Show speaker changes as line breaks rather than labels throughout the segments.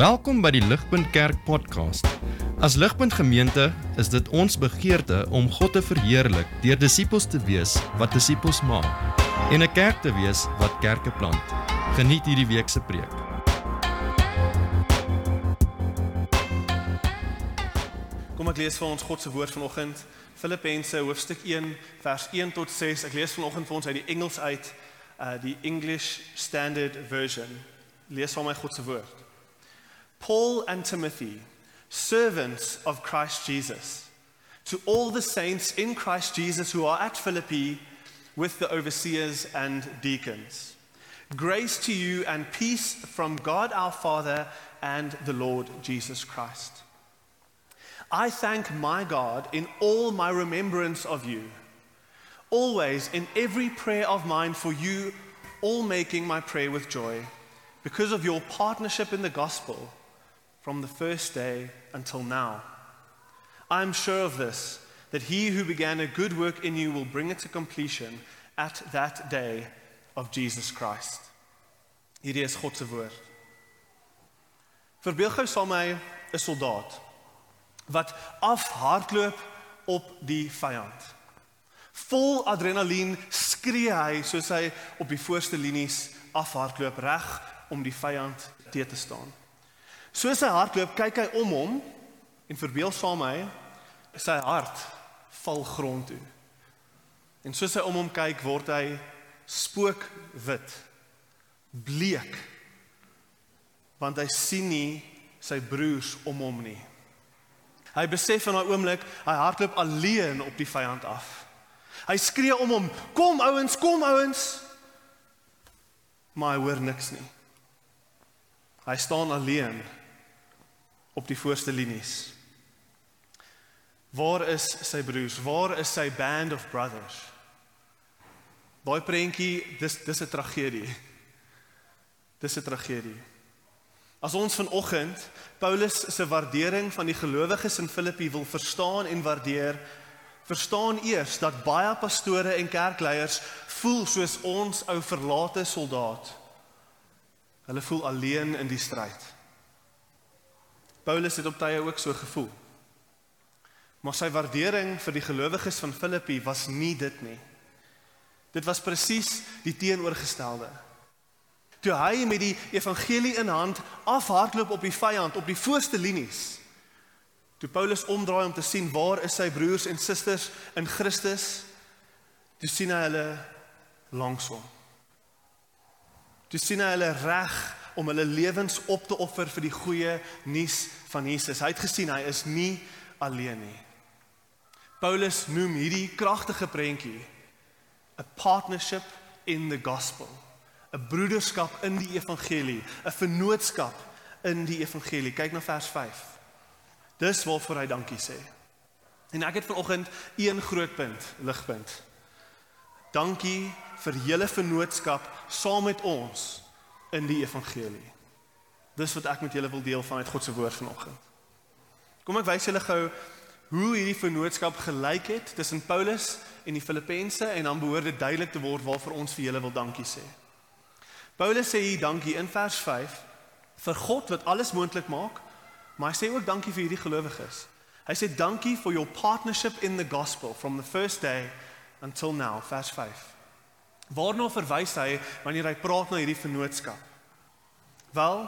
Welkom by die Ligpunt Kerk podcast. As Ligpunt Gemeente is dit ons begeerte om God te verheerlik deur disippels te wees wat disippels maak en 'n kerk te wees wat kerke plant. Geniet hierdie week se preek.
Kom ek lees vir ons God se woord vanoggend. Filippense hoofstuk 1 vers 1 tot 6. Ek lees vanoggend vir ons uit die Engels uit, uh die English Standard Version. Lees van my God se woord. Paul and Timothy, servants of Christ Jesus, to all the saints in Christ Jesus who are at Philippi with the overseers and deacons. Grace to you and peace from God our Father and the Lord Jesus Christ. I thank my God in all my remembrance of you, always in every prayer of mine for you, all making my prayer with joy, because of your partnership in the gospel from the first day until now. I am sure of this, that he who began a good work in you will bring it to completion at that day of Jesus Christ. Hierdie is God se woord. Verbeel gou saam my 'n soldaat wat afhardloop op die vyand. Vol adrenalien skree hy soos hy op die voorste linies afhardloop reg om die vyand te te staan. Soos hy hardloop, kyk hy om hom en verbeel saam my sy hart val grond toe. En soos hy om hom kyk, word hy spookwit, bleek. Want hy sien nie sy broers om hom nie. Hy besef in daai oomblik, hy hardloop alleen op die vyand af. Hy skree om hom, "Kom ouens, kom ouens." Maar hy hoor niks nie. Hy staan alleen op die voorste linies. Waar is sy broers? Waar is sy band of brothers? Daai prentjie, dis dis 'n tragedie. Dis 'n tragedie. As ons vanoggend Paulus se waardering van die gelowiges in Filippi wil verstaan en waardeer, verstaan eers dat baie pastore en kerkleiers voel soos ons ou verlate soldaat. Hulle voel alleen in die stryd. Paulus het op tye ook so gevoel. Maar sy waardering vir die gelowiges van Filippi was nie dit nie. Dit was presies die teenoorgestelde. Toe hy met die evangelie in hand afhardloop op die vyand op die voorste linies. Toe Paulus omdraai om te sien waar is sy broers en susters in Christus, toe sien hy hulle langs hom. Toe sien hy hulle reg om hulle lewens op te offer vir die goeie nuus van Jesus. Hy het gesien hy is nie alleen nie. Paulus noem hierdie kragtige prentjie 'n partnership in the gospel. 'n broederskap in die evangelie, 'n vennootskap in die evangelie. Kyk na vers 5. Dis waarvoor hy dankie sê. En ek het vanoggend een groot punt, ligpunt. Dankie vir julle vennootskap saam met ons in die evangelie. Dis wat ek met julle wil deel vanuit God se woord vanoggend. Kom ek wys julle gou hoe hierdie vennootskap gelyk het tussen Paulus en die Filippense en dan behoort dit duidelik te word waarvoor ons vir julle wil dankie sê. Paulus sê hier dankie in vers 5 vir God wat alles moontlik maak, maar hy sê ook dankie vir hierdie gelowiges. Hy sê dankie for your partnership in the gospel from the first day until now, vers 5. Waarna verwys hy wanneer hy praat na hierdie vennootskap? Wel,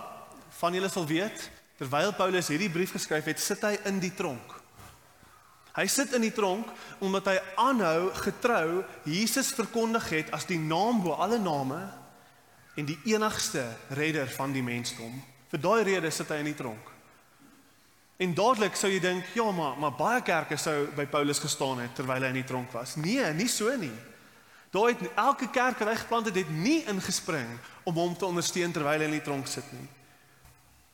van julle sal weet, terwyl Paulus hierdie brief geskryf het, sit hy in die tronk. Hy sit in die tronk omdat hy aanhou getrou Jesus verkondig het as die naam bo alle name en die enigste redder van die mensdom. Vir daai rede sit hy in die tronk. En dadelik sou jy dink, ja, maar maar baie kerke sou by Paulus gestaan het terwyl hy in die tronk was. Nee, nie so nie. Daai het elke kerk wat hy geplant het, het nie ingespring om hom te ondersteun terwyl hy in die tronk sit nie.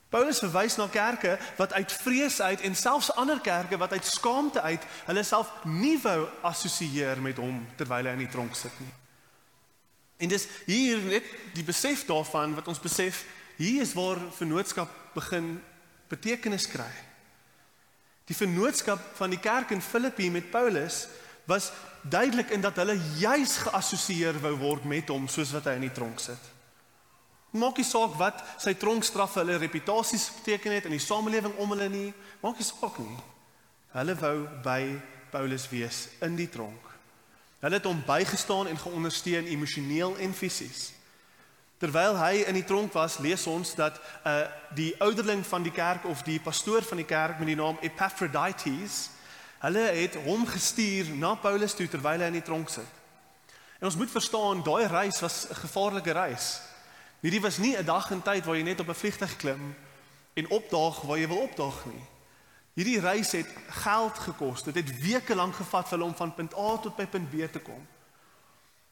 Paulus verwys na kerke wat uit vrees uit en selfs ander kerke wat uit skaamte uit hulle self nie wou assosieer met hom terwyl hy in die tronk sit nie. En dis hier net die besef daarvan wat ons besef, hier is waar vennootskap begin betekenis kry. Die vennootskap van die kerk in Filippi met Paulus was duidelik in dat hulle juis geassosieer wou word met hom soos wat hy in die tronk sit. Maak nie saak wat sy tronkstraf vir hulle reputasies beteken het in die samelewing om hulle nie. Maak nie saak nie. Hulle wou by Paulus wees in die tronk. Hulle het hom bygestaan en geondersteun emosioneel en fisies. Terwyl hy in die tronk was, lees ons dat uh die ouderling van die kerk of die pastoor van die kerk met die naam Epaphroditus, hulle het hom gestuur na Paulus toe terwyl hy in die tronk sit. En ons moet verstaan, daai reis was 'n gevaarlike reis. Hierdie was nie 'n dag en tyd waar jy net op 'n vliegtuig klim en opdaag waar jy wil opdaag nie. Hierdie reis het geld gekos. Dit het weke lank gevat vir hulle om van punt A tot by punt B te kom.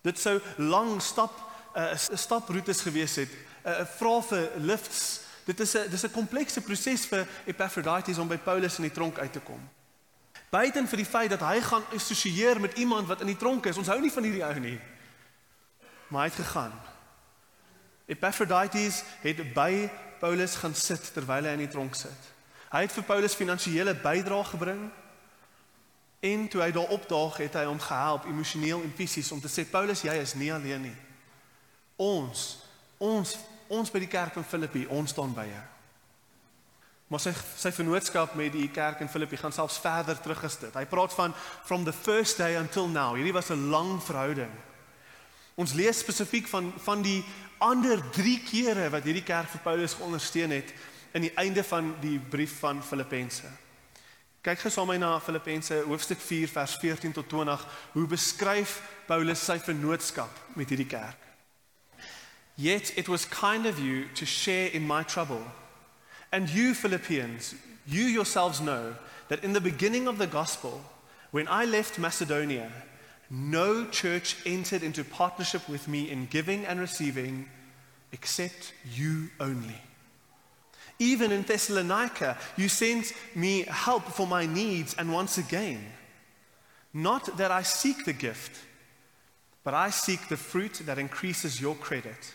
Dit sou lang stap 'n uh, staproetes gewees het, 'n uh, vra vir lifts. Dit is 'n dis 'n komplekse proses vir Epaphroditus om by Paulus in die tronk uit te kom. Buiten vir die feit dat hy gaan assosieer met iemand wat in die tronk is. Ons hou nie van hierdie ou nie. Maar hy het gegaan. Epaphroditus het by Paulus gaan sit terwyl hy in die tronk sit. Hy het vir Paulus finansiële bydrae gebring. En toe hy daar opdaag, het hy hom gehelp emosioneel en fisies om te sê Paulus, jy is nie alleen nie. Ons, ons, ons by die kerk van Filippi, ons staan by jou. Maar sy sy vennootskap met die kerk in Filippi gaan selfs verder teruggestit. Hy praat van from the first day until now. Hierdie was 'n lang verhouding. Ons lees spesifiek van van die ander 3 kere wat hierdie kerk vir Paulus geondersteun het in die einde van die brief van Filippense. Kyk gou saam met my na Filippense hoofstuk 4 vers 14 tot 20 hoe beskryf Paulus sy vennootskap met hierdie kerk. Yet it was kind of you to share in my trouble. And you, Philippians, you yourselves know that in the beginning of the gospel, when I left Macedonia, no church entered into partnership with me in giving and receiving except you only. Even in Thessalonica, you sent me help for my needs, and once again, not that I seek the gift, but I seek the fruit that increases your credit.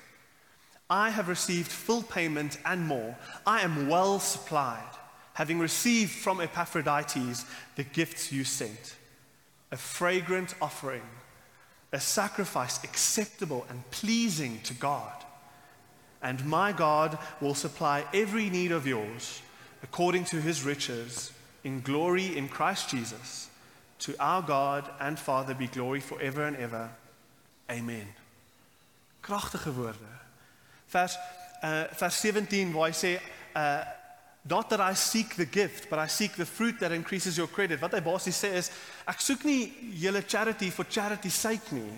I have received full payment and more. I am well supplied, having received from Epaphroditus the gifts you sent a fragrant offering, a sacrifice acceptable and pleasing to God. And my God will supply every need of yours according to his riches in glory in Christ Jesus. To our God and Father be glory forever and ever. Amen. Kragtige woorde. Vers uh vers 17 waar hy sê uh not that I seek the gift but I seek the fruit that increases your credit. Wat hy basies sê is ek soek nie julle charity for charity sake nie.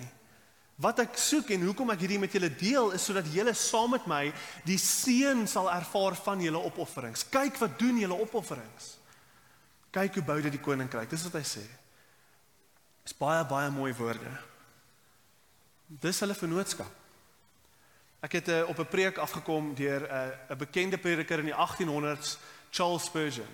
Wat ek soek en hoekom ek hierdie met julle deel is sodat julle saam met my die seën sal ervaar van julle opofferings. Kyk wat doen julle opofferings. Kyk hoe bou dit die koninkryk. Dis wat hy sê. Dis baie baie mooi woorde. Dis hulle vennootskap. Ek het uh, op 'n preek afgekom deur eh, 'n uh, bekende prediker in die 1800s, Charles Spurgeon.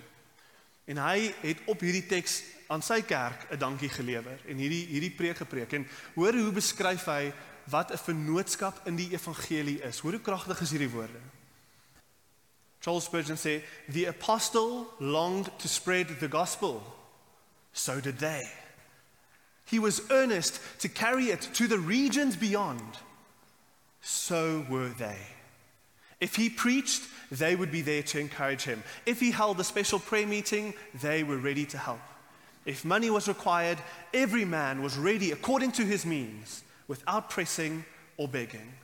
En hy het op hierdie teks aan sy kerk 'n dankie gelewer en hierdie hierdie preek gepreek. En hoor hoe beskryf hy wat 'n vennootskap in die evangelie is. Hoor hoe kragtig is hierdie woorde. Charles Spurgeon sê, "The apostle longed to spread the gospel. So did they. He was earnest to carry it to the regions beyond." So were they. If he preached, they would be there to encourage him. If he held a special prayer meeting, they were ready to help. If money was required, every man was ready according to his means, without pressing or begging.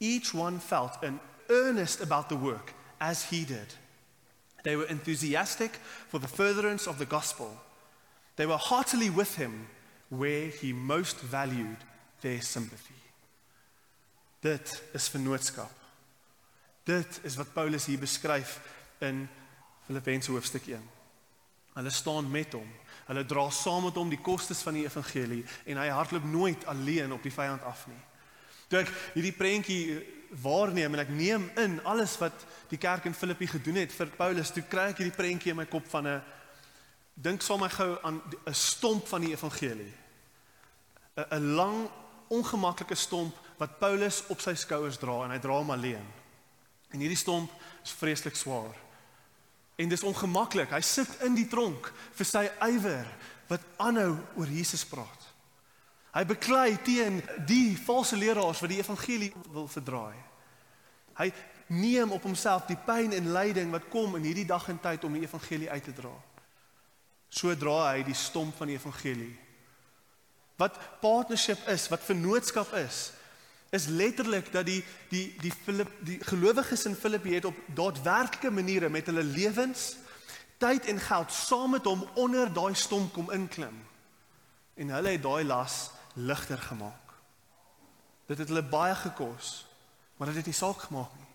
Each one felt an earnest about the work as he did. They were enthusiastic for the furtherance of the gospel. They were heartily with him where he most valued their sympathy. Dit is vennootskap. Dit is wat Paulus hier beskryf in Filippense hoofstuk 1. Hulle staan met hom. Hulle dra saam met hom die kostes van die evangelie en hy hardloop nooit alleen op die vyand af nie. Toe ek hierdie prentjie waarneem en ek neem in alles wat die kerk in Filippi gedoen het vir Paulus, toe kry ek hierdie prentjie in my kop van 'n dink saam my gou aan 'n stomp van die evangelie. 'n lang ongemaklike stomp wat Paulus op sy skouers dra en hy dra hom alleen. En hierdie stomp is vreeslik swaar. En dis ongemaklik. Hy sit in die tronk vir sy ywer wat aanhou oor Jesus praat. Hy beklei teen die valse leraars wat die evangelie wil verdraai. Hy neem op homself die pyn en lyding wat kom in hierdie dag en tyd om die evangelie uit te dra. So dra hy die stomp van die evangelie. Wat partnership is, wat vennootskap is, is letterlik dat die die die Filip die gelowiges in Filippi het op daadwerklike maniere met hulle lewens, tyd en geld saam met hom onder daai stomp kom inklim. En hulle het daai las ligter gemaak. Dit het hulle baie gekos, maar dit het nie saak gemaak nie.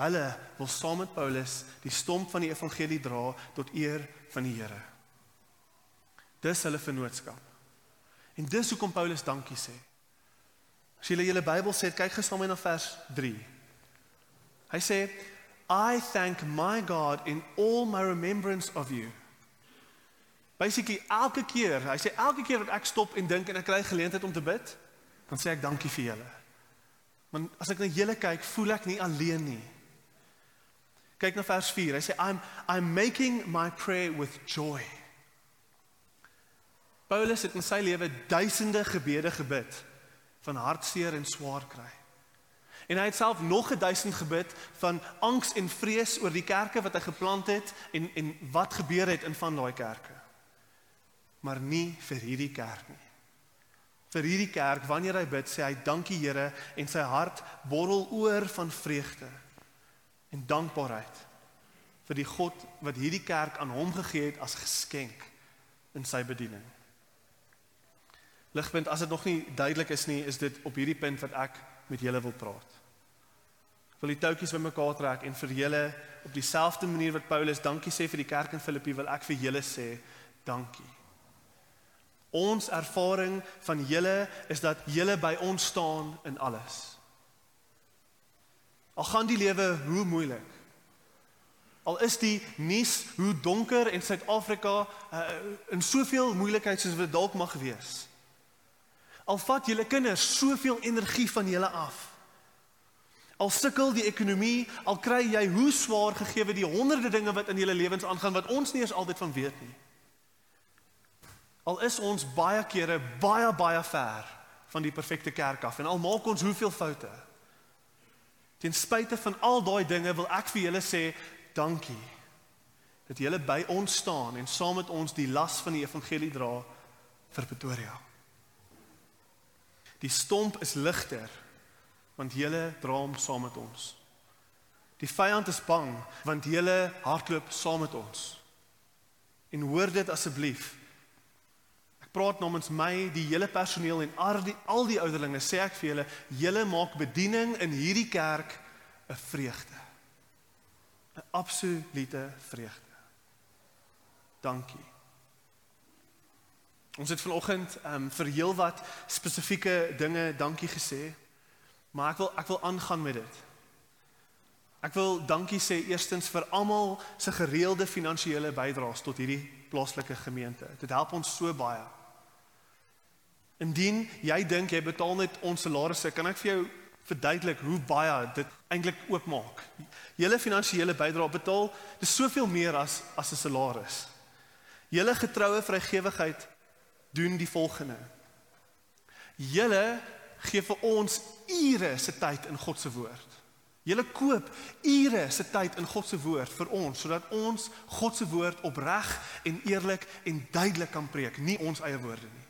Hulle wil saam met Paulus die stomp van die evangelie dra tot eer van die Here. Dis hulle vennootskap. En dis hoekom Paulus dankie sê. As jy julle Bybel sê, kyk gou saam met na vers 3. Hy sê I thank my God in all my remembrance of you. Basically elke keer, hy sê elke keer wat ek stop en dink en ek kry geleentheid om te bid, dan sê ek dankie vir julle. Want as ek na julle kyk, voel ek nie alleen nie. Kyk na vers 4. Hy sê I'm I'm making my prayer with joy. Paulus het in sy lewe duisende gebede gebid van hartseer en swaar kry. En hy het self nog 'n duisend gebid van angs en vrees oor die kerke wat hy geplant het en en wat gebeur het in van daai kerke. Maar nie vir hierdie kerk nie. Vir hierdie kerk wanneer hy bid, sê hy dankie Here en sy hart borrel oor van vreugde en dankbaarheid vir die God wat hierdie kerk aan hom gegee het as geskenk in sy bediening. Ligpunt, as dit nog nie duidelik is nie, is dit op hierdie punt wat ek met julle wil praat. Ek wil die touwtjies bymekaar trek en vir julle op dieselfde manier wat Paulus dankie sê vir die kerk in Filippi, wil ek vir julle sê dankie. Ons ervaring van julle is dat julle by ons staan in alles. Al gaan die lewe hoe moeilik. Al is die nuus hoe donker en Suid-Afrika uh, in soveel moeilikheid soos wat dalk mag wees. Al vat julle kinders soveel energie van julle af. Al sukkel die ekonomie, al kry jy hoe swaar gegee die honderde dinge wat in julle lewens aangaan wat ons nie eens altyd van weet nie. Al is ons baie kere baie baie ver van die perfekte kerk af en al maak ons hoeveel foute. Ten spyte van al daai dinge wil ek vir julle sê dankie dat julle by ons staan en saam met ons die las van die evangelie dra vir Pretoria. Die stomp is ligter want julle dra hom saam met ons. Die vyand is bang want julle hardloop saam met ons. En hoor dit asseblief. Ek praat namens my, die hele personeel en al die al die ouderlinge sê ek vir julle, julle maak bediening in hierdie kerk 'n vreugde. 'n Absolute vreugde. Dankie. Ons het vanoggend ehm um, vir heelwat spesifieke dinge dankie gesê. Maar ek wil ek wil aangaan met dit. Ek wil dankie sê eerstens vir almal se gereelde finansiële bydraes tot hierdie plaaslike gemeente. Dit help ons so baie. Indien jy dink jy betaal net ons salarisse, kan ek vir jou verduidelik hoe baie dit eintlik oopmaak. Julle finansiële bydrae betaal dis soveel meer as as 'n salaris. Julle getroue vrygewigheid doen die volgende. Julle gee vir ons ure se tyd in God se woord. Julle koop ure se tyd in God se woord vir ons sodat ons God se woord opreg en eerlik en duidelik kan preek, nie ons eie woorde nie,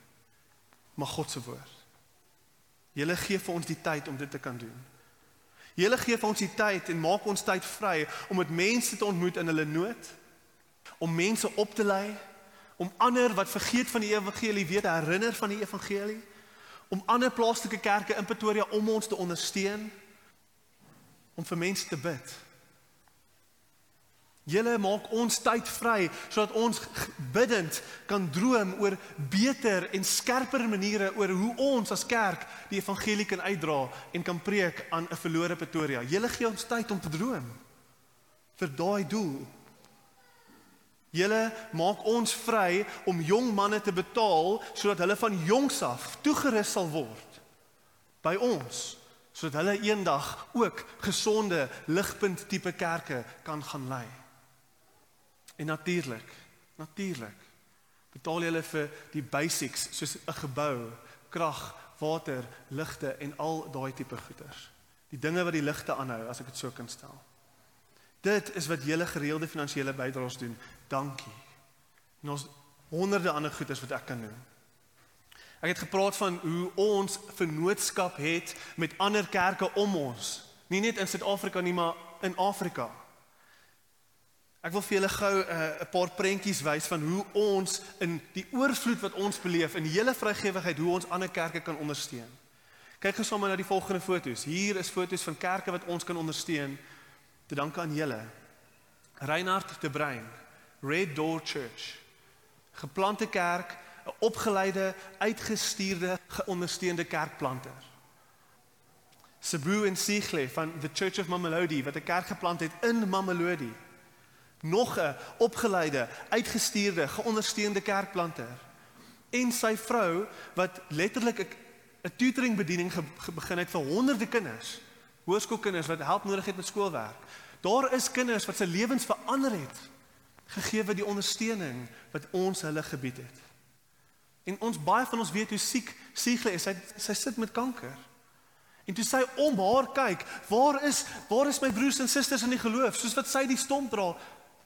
maar God se woord. Julle gee vir ons die tyd om dit te kan doen. Julle gee vir ons die tyd en maak ons tyd vry om met mense te ontmoet in hulle nood, om mense op te lei, om ander wat vergeet van die evangelie weer te herinner van die evangelie om ander plaaslike kerke in Pretoria om ons te ondersteun om vir mense te bid. Julle maak ons tyd vry sodat ons bidend kan droom oor beter en skerper maniere oor hoe ons as kerk die evangelie kan uitdra en kan preek aan 'n verlore Pretoria. Julle gee ons tyd om te droom vir daai doel. Julle maak ons vry om jong manne te betaal sodat hulle van jongs af toegerus sal word by ons sodat hulle eendag ook gesonde ligpunt tipe kerke kan gaan lei. En natuurlik, natuurlik betaal julle vir die basics soos 'n gebou, krag, water, ligte en al daai tipe goeders. Die dinge wat die ligte aanhou, as ek dit so kan stel. Dit is wat julle gereelde finansiële bydraes doen. Dankie. En ons honderde ander goeders wat ek kan noem. Ek het gepraat van hoe ons vennootskap het met ander kerke om ons. Nie net in Suid-Afrika nie, maar in Afrika. Ek wil vir julle gou 'n uh, paar prentjies wys van hoe ons in die oorvloed wat ons beleef in die hele vrygewigheid hoe ons ander kerke kan ondersteun. Kyk gou sommer na die volgende foto's. Hier is foto's van kerke wat ons kan ondersteun te danke aan julle. Reinhard de Bruin, Red Door Church. Geplante kerk, 'n opgeleide, uitgestuurde, geondersteunde kerkplanter. Cebu en Sigle van the Church of Mamelodi wat 'n kerk geplant het in Mamelodi nog 'n opgeleide, uitgestuurde, geondersteunde kerkplanter en sy vrou wat letterlik 'n tutoring bediening begin het vir honderde kinders, hoërskoolkinders wat help nodig het met skoolwerk. Daar is kinders wat se lewens verander het gegee word die ondersteuning wat ons hulle gebied het. En ons baie van ons weet hoe siek Sigle is. Sy sy sit met kanker. En toe sy om haar kyk, waar is waar is my broers en susters in die geloof? Soos wat sy die stomp dra,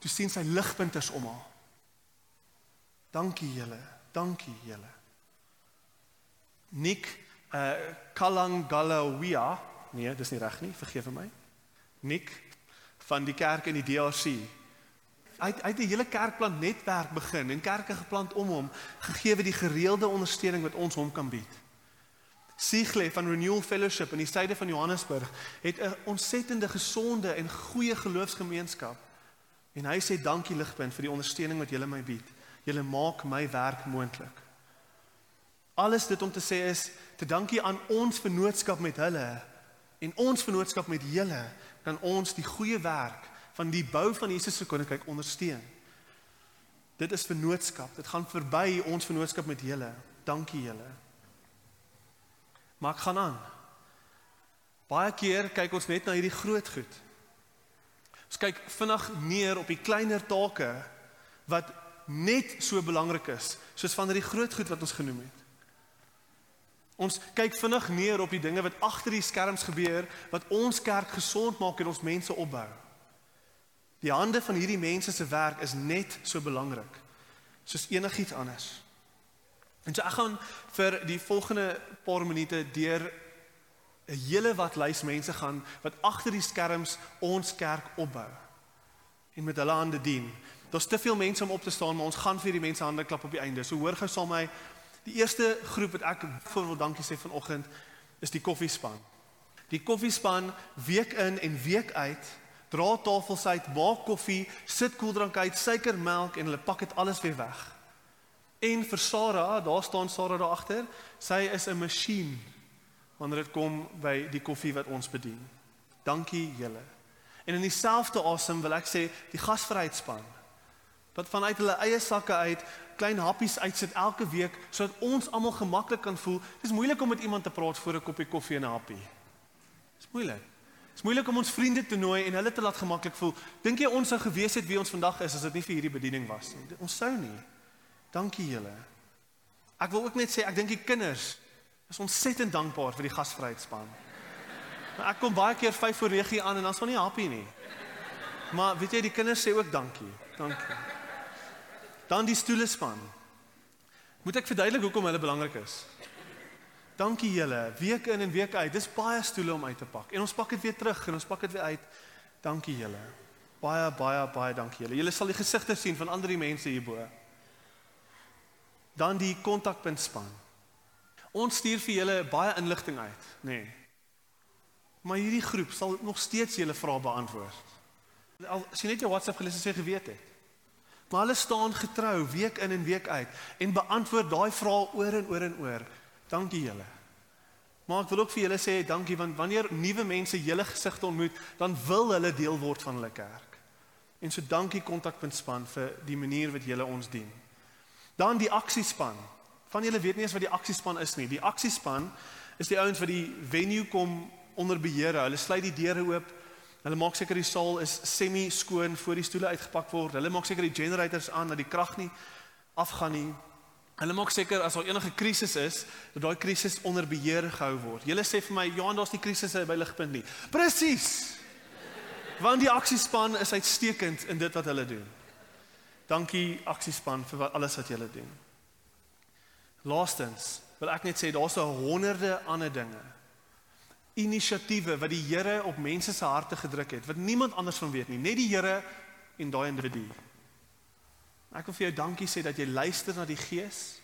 toe sien sy ligpunters om haar. Dankie julle. Dankie julle. Nick uh Kalangalawia, nee, dis nie reg nie, vergewe my. Nick van die kerk in die DRC. Hy het, hy het 'n hele kerkplant netwerk begin en kerke geplant om hom, gegee die gereelde ondersteuning wat ons hom kan bied. Sigle van Renewal Fellowship in die suide van Johannesburg het 'n ontsettende gesonde en goeie geloofsgemeenskap En hy sê dankie ligpunt vir die ondersteuning wat julle my bied. Julle maak my werk moontlik. Alles dit om te sê is te dankie aan ons vennootskap met hulle en ons vennootskap met julle kan ons die goeie werk van die bou van Jesus se koninkryk ondersteun. Dit is vennootskap. Dit gaan verby ons vennootskap met julle. Dankie julle. Maak gaan aan. Baie keer kyk ons net na hierdie groot goed. Ons kyk vinnig neer op die kleiner take wat net so belangrik is soos van die groot goed wat ons genoem het. Ons kyk vinnig neer op die dinge wat agter die skerms gebeur wat ons kerk gesond maak en ons mense opbou. Die hande van hierdie mense se werk is net so belangrik soos enigiets anders. En so ek gaan vir die volgende paar minute deur 'n hele wat lys mense gaan wat agter die skerms ons kerk opbou en met hulle hande dien. Daar's te veel mense om op te staan, maar ons gaan vir die mense hande klap op die einde. So hoor gou saam my die eerste groep wat ek vir wil dankie sê vanoggend is die koffiespan. Die koffiespan week in en week uit dra tafels uit, maak koffie, sit koeldrank uit, suiker, melk en hulle pak dit alles weer weg. En vir Sarah, daar staan Sarah daar agter, sy is 'n masjien wanneer dit kom by die koffie wat ons bedien. Dankie julle. En in dieselfde asem wil ek sê die gasvryheidspan wat vanuit hulle eie sakke uit klein happies uitsit elke week sodat ons almal gemaklik kan voel. Dit is moeilik om met iemand te praat voor 'n koppie koffie en 'n happie. Dis moeilik. Dis moeilik om ons vriende te nooi en hulle te laat gemaklik voel. Dink jy ons sou gewees het wie ons vandag is as dit nie vir hierdie bediening was nie? Ons sou nie. Dankie julle. Ek wil ook net sê ek dink die kinders is ontsettend dankbaar vir die gasvryheidspan. Maar ek kom baie keer 5 voor 9 aan en dan's van nie happy nie. Maar weet jy die kinders sê ook dankie. Dankie. Dan die stoelespan. Moet ek verduidelik hoekom hulle belangrik is? Dankie julle. Week in en week uit. Dis baie stoele om uit te pak. En ons pak dit weer terug en ons pak dit weer uit. Dankie julle. Baie baie baie dankie julle. Julle sal die gesigte sien van ander mense hierbo. Dan die kontakpuntspan. Ons stuur vir julle baie inligting uit, nê. Nee. Maar hierdie groep sal nog steeds julle vrae beantwoord. Al as jy net jou WhatsApp gelees het, sê geweet het. Maar hulle staan getrou week in en week uit en beantwoord daai vrae oor en oor en oor. Dankie julle. Maar ek wil ook vir julle sê dankie want wanneer nuwe mense julle gesigte ontmoet, dan wil hulle deel word van hulle kerk. En so dankie kontakpunt span vir die manier wat julle ons dien. Dan die aksiespan. Van julle weet nie eens wat die aksiespan is nie. Die aksiespan is die ouens wat die venue kom onder beheer. Hulle sluit die deure oop. Hulle maak seker die saal is semi skoon voor die stoele uitgepak word. Hulle maak seker die generators aan dat die krag nie afgaan nie. Hulle maak seker as daar enige krisis is, dat daai krisis onder beheer gehou word. Julle sê vir my, "Ja, daar's nie krisisse by ligpunt nie." Presies. Want die aksiespan is uitstekend in dit wat hulle doen. Dankie aksiespan vir wat alles wat julle doen. Laastens, wil ek net sê daar's honderde ander dinge. Inisiatiewe wat die Here op mense se harte gedruk het, wat niemand anders van weet nie, net die Here en daai individu. Ek wil vir jou dankie sê dat jy luister na die Gees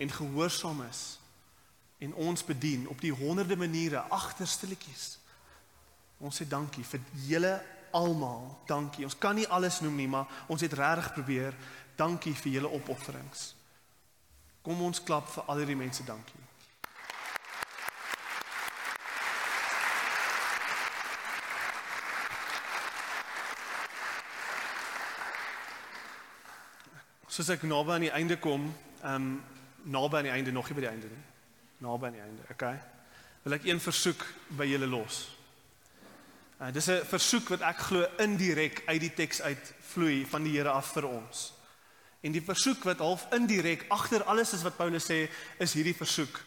en gehoorsaam is en ons bedien op die honderde maniere agter stilletjies. Ons sê dankie vir julle almal. Dankie. Ons kan nie alles noem nie, maar ons het regtig probeer. Dankie vir julle opofferings. Kom ons klap vir al hierdie mense dankie. Soos ek naby aan die einde kom, ehm um, naby aan die einde nog nie by die einde nie. Naby aan die einde, okay? Wil ek een versoek by julle los. Uh, dis 'n versoek wat ek glo indirek uit die teks uit vloei van die Here af vir ons. En die versoek wat half indirek agter alles is wat Paulus sê, is hierdie versoek.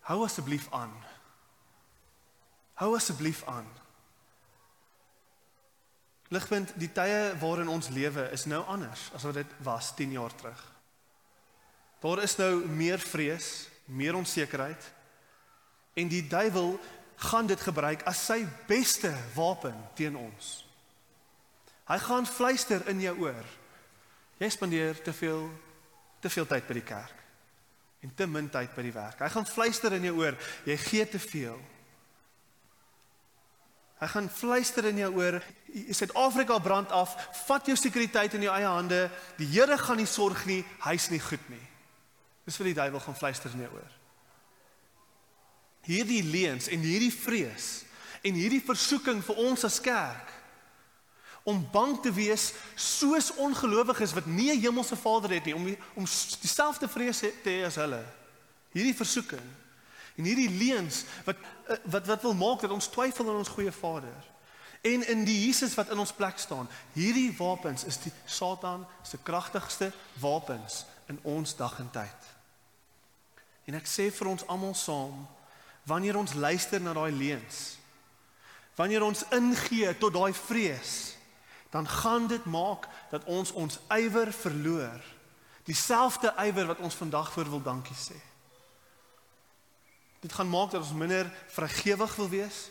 Hou asseblief aan. Hou asseblief aan. Ligpunt, die tye waarin ons lewe is nou anders as wat dit was 10 jaar terug. Daar is nou meer vrees, meer onsekerheid en die duiwel gaan dit gebruik as sy beste wapen teen ons. Hy gaan fluister in jou oor. Jy spandeer te veel te veel tyd by die kerk en te min tyd by die werk. Hy gaan fluister in jou oor, jy gee te veel. Hy gaan fluister in jou oor, Suid-Afrika brand af, vat jou sekuriteit in jou eie hande. Die Here gaan nie sorg nie, hy's nie goed nie. Dis vir die duiwel gaan fluister in jou oor. Hierdie leuns en hierdie vrees en hierdie versoeking vir ons as kerk om bang te wees soos ongelowiges wat nie 'n hemelse Vader het nie om om dieselfde vrees te hê as hulle. Hierdie versoeking en hierdie leuns wat eh, wat wat wil maak dat ons twyfel aan ons goeie Vader. En in die Jesus wat in ons plek staan. Hierdie wapens is die Satan se kragtigste wapens in ons dag en tyd. En ek sê vir ons almal saam, wanneer ons luister na daai leuns, wanneer ons ingee tot daai vrees, dan gaan dit maak dat ons ons ywer verloor. Dieselfde ywer wat ons vandag voor wil dankie sê. Dit gaan maak dat ons minder vrygewig wil wees,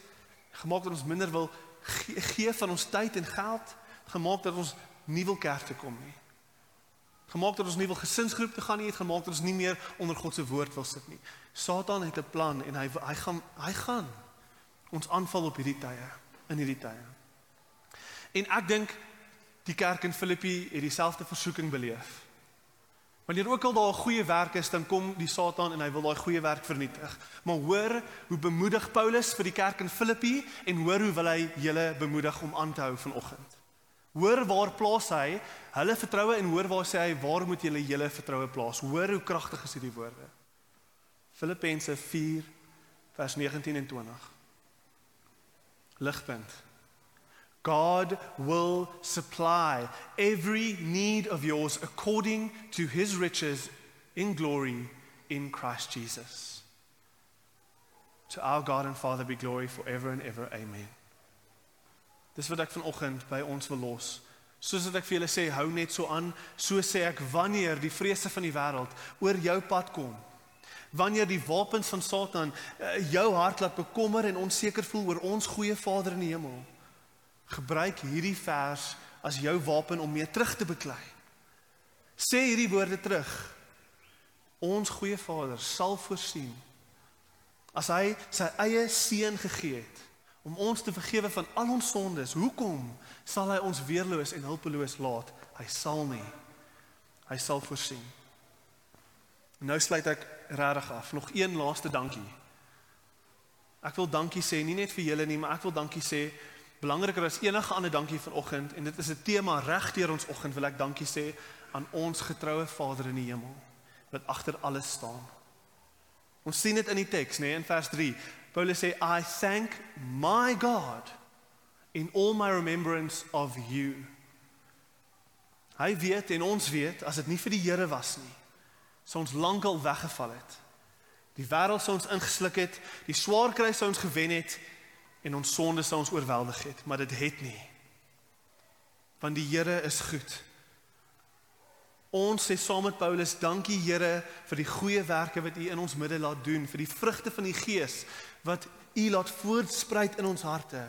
gemaak dat ons minder wil gee, gee van ons tyd en geld, gemaak dat ons nie wil kerk toe kom nie. Gemaak dat ons nie wil gesinsgroep te gaan nie, het gemaak dat ons nie meer onder God se woord wil sit nie. Satan het 'n plan en hy hy gaan hy gaan ons aanval op hierdie tye, in hierdie tye. En ek dink die kerk in Filippi het dieselfde versoeking beleef. Wanneer ook al daar 'n goeie werk is, dan kom die Satan en hy wil daai goeie werk vernietig. Maar hoor hoe bemoedig Paulus vir die kerk in Filippi en hoor hoe wil hy julle bemoedig om aan te hou vanoggend. Hoor waar plaas hy hulle vertroue en hoor waar sê hy waar moet julle julle vertroue plaas? Hoor hoe kragtig is hierdie woorde. Filippense 4 vers 19 en 20. Ligpunt God will supply every need of yours according to his riches in glory in Christ Jesus. To our God and Father be glory forever and ever. Amen. Dis wat ek vanoggend by ons wil los. Soos wat ek vir julle sê, hou net so aan, so sê ek wanneer die vrese van die wêreld oor jou pad kom. Wanneer die wapens van Satan uh, jou hart laat bekommer en onseker voel oor ons goeie Vader in die hemel gebruik hierdie vers as jou wapen om mee terug te beklei. Sê hierdie woorde terug. Ons goeie Vader sal voorsien as hy sy eie seun gegee het om ons te vergewe van al ons sondes. Hoekom sal hy ons weerloos en hulpeloos laat? Hy sal nie. Hy sal voorsien. Nou sluit ek regtig af. Nog een laaste dankie. Ek wil dankie sê nie net vir julle nie, maar ek wil dankie sê belangriker as enige ander dankie vanoggend en dit is 'n tema regdeur ons oggend wil ek dankie sê aan ons getroue Vader in die hemel wat agter alles staan. Ons sien dit in die teks, nê, nee, in vers 3. Paulus sê I thank my God in all my remembrance of you. Hy weet en ons weet as dit nie vir die Here was nie, sou ons lankal weggeval het. Die wêreld sou ons ingesluk het, die swaar kry sou ons gewen het en ons sonde sou ons oorweldig het, maar dit het nie. Want die Here is goed. Ons sê saam met Paulus, dankie Here vir die goeie werke wat U in ons midde laat doen, vir die vrugte van die Gees wat U laat voortspruit in ons harte.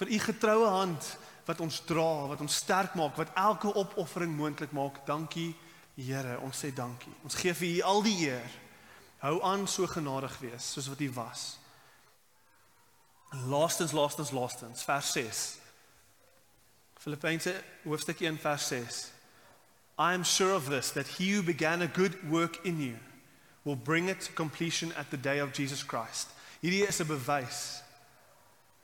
Vir U getroue hand wat ons dra, wat ons sterk maak, wat elke opoffering moontlik maak. Dankie Here, ons sê dankie. Ons gee vir U al die eer. Hou aan so genadig wees soos wat U was. Laastens, laastens, laastens, vers 6. Filippense hoofstuk 1 vers 6. I am sure of this, that he who began a good work in you will bring it to completion at the day of Jesus Christ. Hierdie is 'n bewys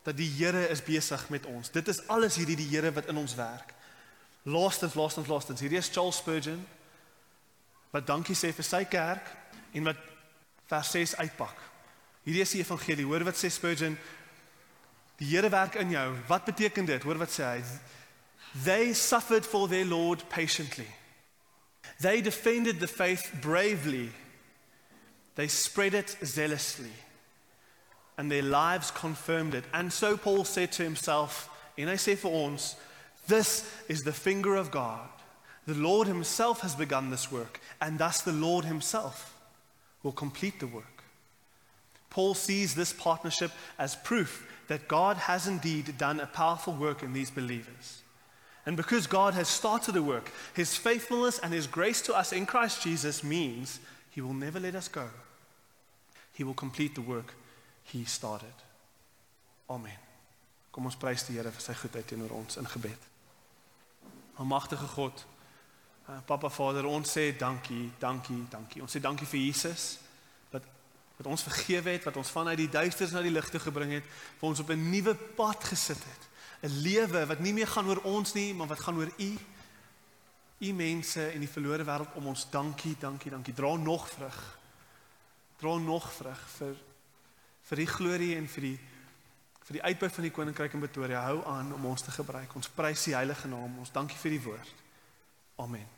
dat die Here is besig met ons. Dit is alles hierdie die Here wat in ons werk. Laastens, laastens, laastens. Hierdie is Charles Spurgeon wat dankie sê vir sy kerk en wat vers 6 uitpak. Hierdie is die evangelie. Hoor wat sê Spurgeon? Die Here werk in jou. Wat beteken dit? Hoor wat sê hy? They suffered for their Lord patiently. They defended the faith bravely. They spread it zealously. And their lives confirmed it. And so Paul said to himself, in I say for ons, this is the finger of God. The Lord himself has begun this work, and thus the Lord himself will complete the work. Paul sees this partnership as proof that God has indeed done a powerful work in these believers. And because God has started the work, his faithfulness and his grace to us in Christ Jesus means he will never let us go. He will complete the work he started. Amen. Kom ons prys die Here vir sy goedheid teenoor ons in gebed. Almagtige God, eh, Papa Vader, ons sê dankie, dankie, dankie. Ons sê dankie vir Jesus wat ons vergewe het, wat ons vanuit die duisternis na die lig toe gebring het, vir ons op 'n nuwe pad gesit het. 'n lewe wat nie meer gaan oor ons nie, maar wat gaan oor U. U mense in die verlore wêreld om ons dankie, dankie, dankie. Dra nog vrug. Dra nog vrug vir vir die glorie en vir die vir die uitbou van die koninkryk in Pretoria. Hou aan om ons te gebruik. Ons prys die heilige naam. Ons dankie vir die woord. Amen.